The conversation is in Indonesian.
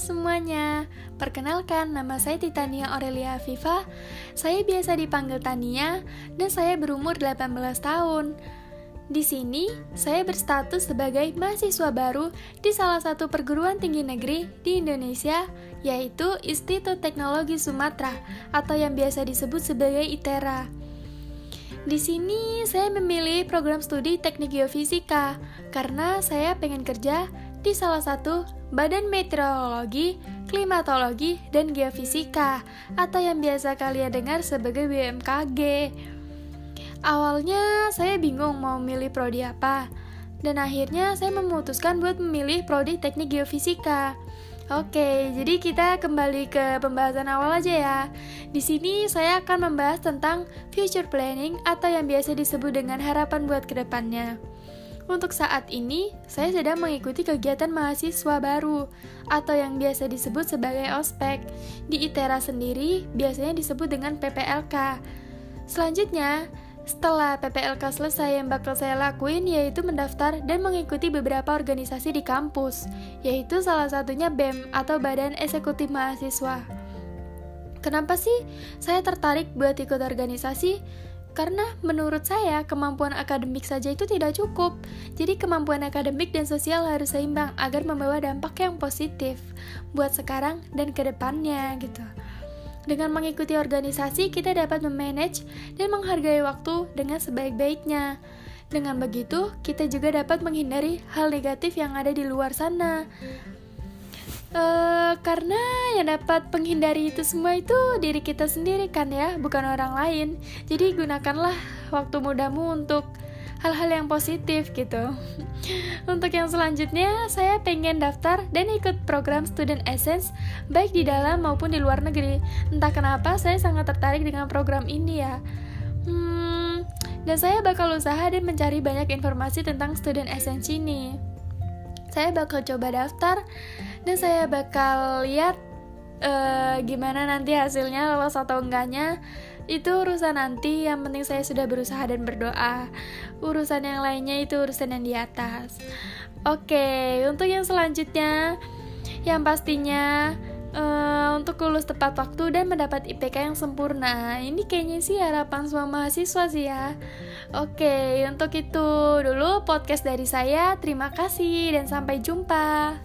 semuanya, perkenalkan nama saya Titania Aurelia Viva Saya biasa dipanggil Tania dan saya berumur 18 tahun. Di sini, saya berstatus sebagai mahasiswa baru di salah satu perguruan tinggi negeri di Indonesia, yaitu Institut Teknologi Sumatera atau yang biasa disebut sebagai ITERA. Di sini, saya memilih program studi Teknik Geofisika karena saya pengen kerja di salah satu Badan Meteorologi, Klimatologi, dan Geofisika atau yang biasa kalian dengar sebagai BMKG. Awalnya saya bingung mau milih prodi apa, dan akhirnya saya memutuskan buat memilih prodi Teknik Geofisika. Oke, jadi kita kembali ke pembahasan awal aja ya. Di sini saya akan membahas tentang future planning atau yang biasa disebut dengan harapan buat ke depannya. Untuk saat ini, saya sedang mengikuti kegiatan mahasiswa baru atau yang biasa disebut sebagai ospek. Di ITERA sendiri biasanya disebut dengan PPLK. Selanjutnya, setelah PPLK selesai yang bakal saya lakuin yaitu mendaftar dan mengikuti beberapa organisasi di kampus, yaitu salah satunya BEM atau Badan Eksekutif Mahasiswa. Kenapa sih saya tertarik buat ikut organisasi? Karena menurut saya kemampuan akademik saja itu tidak cukup. Jadi kemampuan akademik dan sosial harus seimbang agar membawa dampak yang positif buat sekarang dan ke depannya gitu. Dengan mengikuti organisasi, kita dapat memanage dan menghargai waktu dengan sebaik-baiknya. Dengan begitu, kita juga dapat menghindari hal negatif yang ada di luar sana. Uh, karena yang dapat menghindari itu semua itu diri kita sendiri kan ya, bukan orang lain. Jadi gunakanlah waktu mudamu untuk hal-hal yang positif gitu. Untuk yang selanjutnya, saya pengen daftar dan ikut program Student Essence baik di dalam maupun di luar negeri. Entah kenapa saya sangat tertarik dengan program ini ya. Hmm, dan saya bakal usaha dan mencari banyak informasi tentang Student Essence ini. Saya bakal coba daftar dan saya bakal lihat uh, gimana nanti hasilnya lolos atau enggaknya. Itu urusan nanti yang penting saya sudah berusaha dan berdoa. Urusan yang lainnya itu urusan yang di atas. Oke untuk yang selanjutnya yang pastinya uh, lulus tepat waktu dan mendapat IPK yang sempurna. Ini kayaknya sih harapan semua mahasiswa sih ya. Oke untuk itu dulu podcast dari saya. Terima kasih dan sampai jumpa